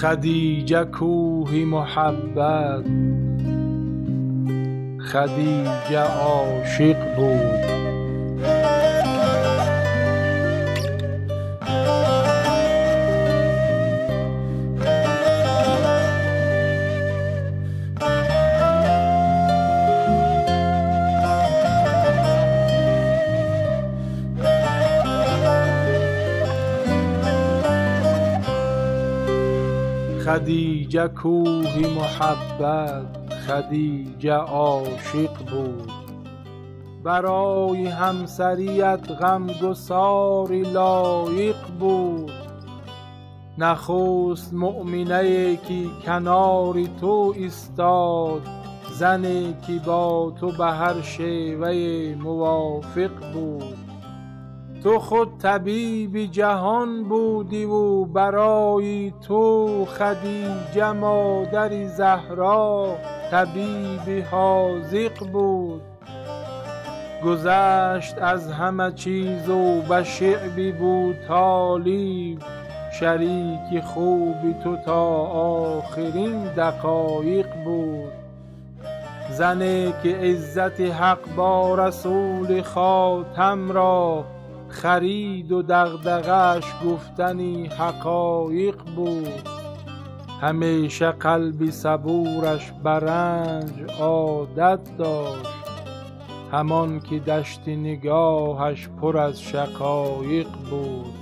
خدیجه کوه محبت. خدیجه عاشق بود. خدیجه کوه محبت خدیجه عاشق بود. برای همسریت غمگساری لایق بود. نخست مؤمنه که کنار تو ایستاد زنی که با تو به هر شیوه موافق بود. تو خود طبیب جهان بودی و برای تو خدیجه مادر زهرا طبیب حاذق بود. گذشت از همه چیز و به شعب بوطالب شریک خوب تو تا آخرین دقایق بود. زنی که عزت حق با رسول خاتم را خرید و دغدغه اش گفتن حقایق بود. همیشه قلب صبورش به رنج عادت داشت. همان که دشت نگاهش پر از شقایق بود.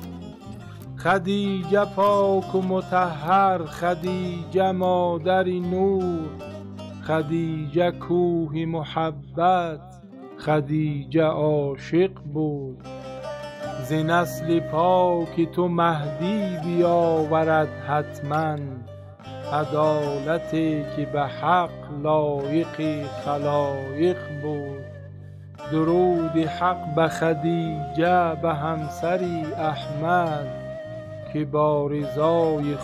خدیجه پاک و مطهر خدیجه مادر نور. خدیجه کوه محبت خدیجه عاشق بود. ز نسل پاک تو مهدی بیاورد حتما. عدالتی که به حق لایق خلایق بود. درود حق به خدیجه به همسری احمد که با رضای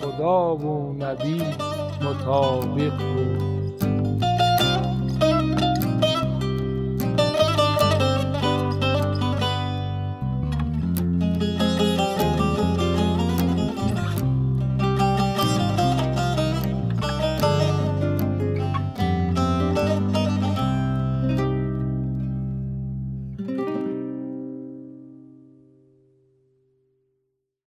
خدا و نبی مطابق بود.